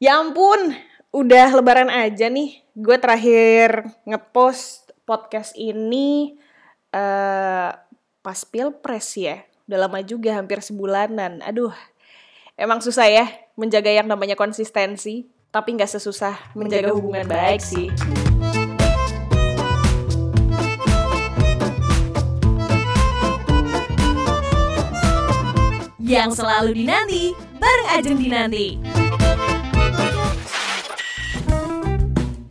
Ya ampun, udah lebaran aja nih. Gue terakhir ngepost podcast ini uh, pas pilpres ya. Udah lama juga, hampir sebulanan. Aduh, emang susah ya menjaga yang namanya konsistensi. Tapi nggak sesusah menjaga hubungan baik sih. Yang selalu dinanti, bareng Ajeng Dinanti.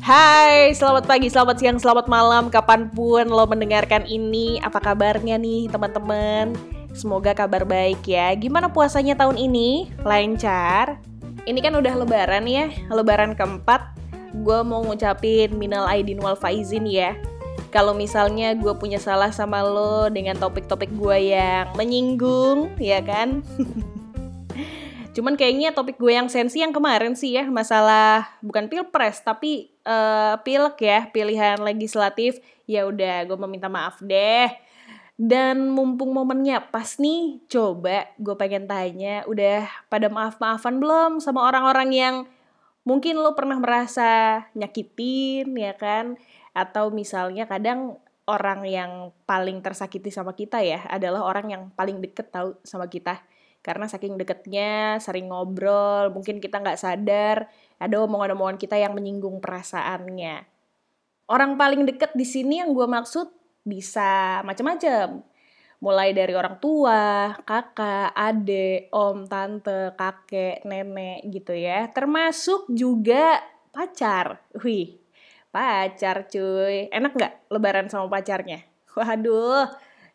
Hai, selamat pagi, selamat siang, selamat malam, kapan pun lo mendengarkan ini. Apa kabarnya nih teman-teman? Semoga kabar baik ya. Gimana puasanya tahun ini? Lancar? Ini kan udah lebaran ya, lebaran keempat. Gue mau ngucapin minal aidin wal faizin ya kalau misalnya gue punya salah sama lo dengan topik-topik gue yang menyinggung, ya kan? Cuman kayaknya topik gue yang sensi yang kemarin sih ya, masalah bukan pilpres tapi uh, pilek ya, pilihan legislatif. Ya udah, gue meminta maaf deh. Dan mumpung momennya pas nih, coba gue pengen tanya, udah pada maaf-maafan belum sama orang-orang yang mungkin lo pernah merasa nyakitin, ya kan? atau misalnya kadang orang yang paling tersakiti sama kita ya adalah orang yang paling deket tahu sama kita karena saking deketnya sering ngobrol mungkin kita nggak sadar ada omongan-omongan kita yang menyinggung perasaannya orang paling deket di sini yang gue maksud bisa macam-macam mulai dari orang tua, kakak, adik, om, tante, kakek, nenek gitu ya. Termasuk juga pacar. Wih, Pacar cuy, enak nggak lebaran sama pacarnya? Waduh,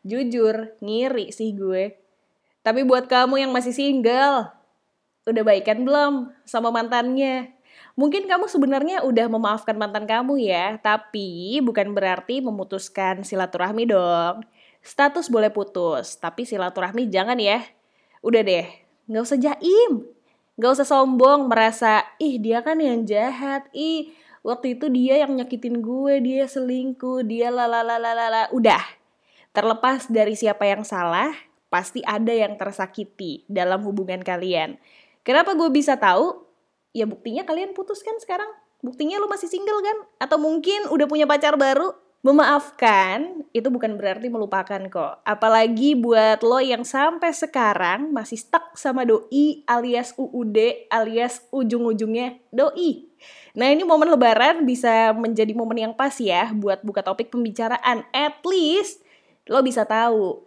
jujur ngiri sih gue. Tapi buat kamu yang masih single, udah baikan belum sama mantannya? Mungkin kamu sebenarnya udah memaafkan mantan kamu ya, tapi bukan berarti memutuskan silaturahmi dong. Status boleh putus, tapi silaturahmi jangan ya. Udah deh, nggak usah jaim. Nggak usah sombong, merasa, ih dia kan yang jahat, ih waktu itu dia yang nyakitin gue dia selingkuh dia lalalalalala udah terlepas dari siapa yang salah pasti ada yang tersakiti dalam hubungan kalian kenapa gue bisa tahu ya buktinya kalian putus kan sekarang buktinya lu masih single kan atau mungkin udah punya pacar baru Memaafkan itu bukan berarti melupakan kok. Apalagi buat lo yang sampai sekarang masih stuck sama doi alias UUD alias ujung-ujungnya doi. Nah ini momen lebaran bisa menjadi momen yang pas ya buat buka topik pembicaraan. At least lo bisa tahu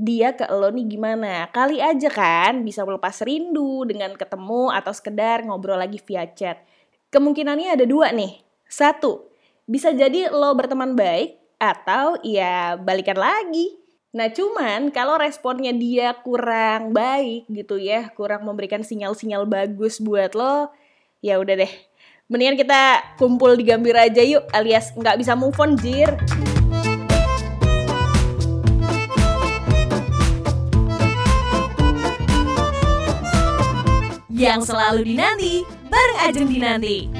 dia ke lo nih gimana. Kali aja kan bisa melepas rindu dengan ketemu atau sekedar ngobrol lagi via chat. Kemungkinannya ada dua nih. Satu, bisa jadi lo berteman baik atau ya balikan lagi. Nah cuman kalau responnya dia kurang baik gitu ya, kurang memberikan sinyal-sinyal bagus buat lo, ya udah deh. Mendingan kita kumpul di Gambir aja yuk, alias nggak bisa move on jir. Yang selalu dinanti, bareng Ajeng Dinanti.